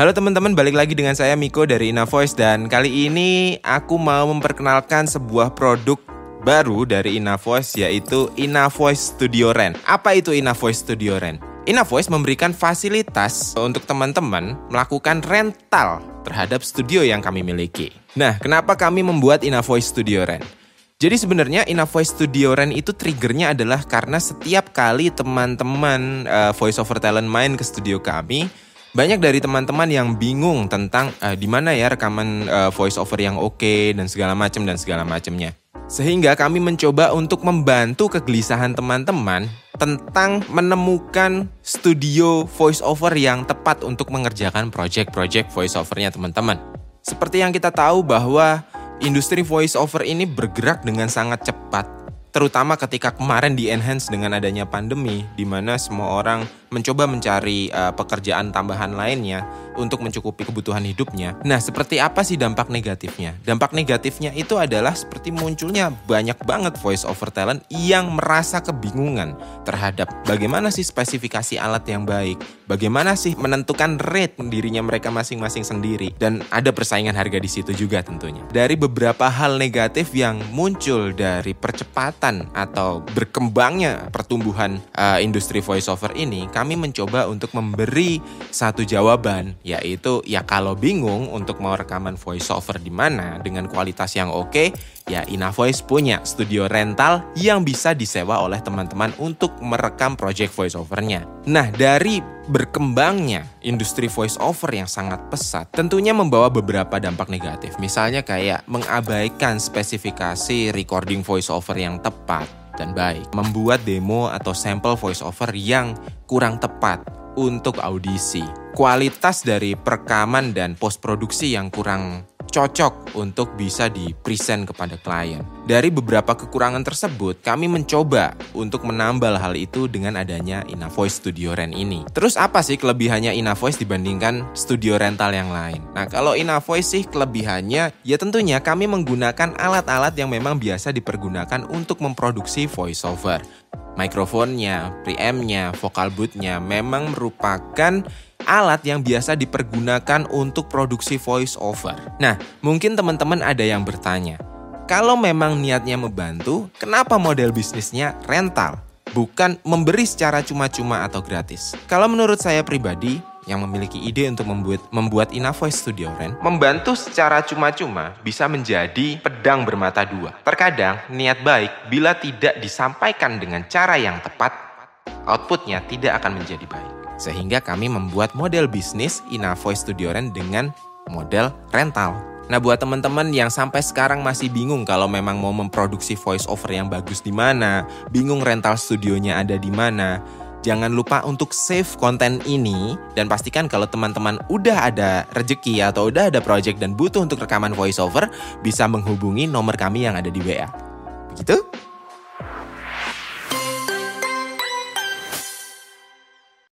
Halo teman-teman, balik lagi dengan saya Miko dari Inavoice dan kali ini aku mau memperkenalkan sebuah produk baru dari Inavoice yaitu Inavoice Studio Rent. Apa itu Inavoice Studio Rent? Inavoice memberikan fasilitas untuk teman-teman melakukan rental terhadap studio yang kami miliki. Nah, kenapa kami membuat Inavoice Studio Rent? Jadi sebenarnya Inavoice Studio Rent itu triggernya adalah karena setiap kali teman-teman uh, voice over talent main ke studio kami, banyak dari teman-teman yang bingung tentang uh, di mana ya rekaman uh, voice over yang oke okay, dan segala macam dan segala macamnya. Sehingga kami mencoba untuk membantu kegelisahan teman-teman tentang menemukan studio voice over yang tepat untuk mengerjakan project-project voice overnya teman-teman. Seperti yang kita tahu bahwa industri voice over ini bergerak dengan sangat cepat, terutama ketika kemarin di enhance dengan adanya pandemi, di mana semua orang mencoba mencari uh, pekerjaan tambahan lainnya untuk mencukupi kebutuhan hidupnya. Nah, seperti apa sih dampak negatifnya? Dampak negatifnya itu adalah seperti munculnya banyak banget voice over talent yang merasa kebingungan terhadap bagaimana sih spesifikasi alat yang baik, bagaimana sih menentukan rate dirinya mereka masing-masing sendiri dan ada persaingan harga di situ juga tentunya. Dari beberapa hal negatif yang muncul dari percepatan atau berkembangnya pertumbuhan uh, industri voice over ini, kami mencoba untuk memberi satu jawaban, yaitu ya kalau bingung untuk mau rekaman voiceover di mana dengan kualitas yang oke, ya Inavoice punya studio rental yang bisa disewa oleh teman-teman untuk merekam project voiceovernya. Nah, dari berkembangnya industri voiceover yang sangat pesat tentunya membawa beberapa dampak negatif. Misalnya kayak mengabaikan spesifikasi recording voiceover yang tepat dan baik. Membuat demo atau sampel voiceover yang kurang tepat untuk audisi. Kualitas dari perekaman dan post produksi yang kurang cocok untuk bisa di-present kepada klien. Dari beberapa kekurangan tersebut, kami mencoba untuk menambal hal itu dengan adanya Inavoice Studio Rent ini. Terus apa sih kelebihannya Inavoice dibandingkan studio rental yang lain? Nah, kalau Inavoice sih kelebihannya ya tentunya kami menggunakan alat-alat yang memang biasa dipergunakan untuk memproduksi voiceover. Mikrofonnya, preampnya, vocal boothnya memang merupakan alat yang biasa dipergunakan untuk produksi voice over. Nah, mungkin teman-teman ada yang bertanya, kalau memang niatnya membantu, kenapa model bisnisnya rental? Bukan memberi secara cuma-cuma atau gratis. Kalau menurut saya pribadi, yang memiliki ide untuk membuat membuat Inavoice Studio Rent, membantu secara cuma-cuma bisa menjadi pedang bermata dua. Terkadang niat baik bila tidak disampaikan dengan cara yang tepat, outputnya tidak akan menjadi baik. Sehingga kami membuat model bisnis Inavoice Studio Rent dengan model rental. Nah buat teman-teman yang sampai sekarang masih bingung kalau memang mau memproduksi voice over yang bagus di mana, bingung rental studionya ada di mana, jangan lupa untuk save konten ini dan pastikan kalau teman-teman udah ada rejeki atau udah ada project dan butuh untuk rekaman voice over bisa menghubungi nomor kami yang ada di WA. Begitu?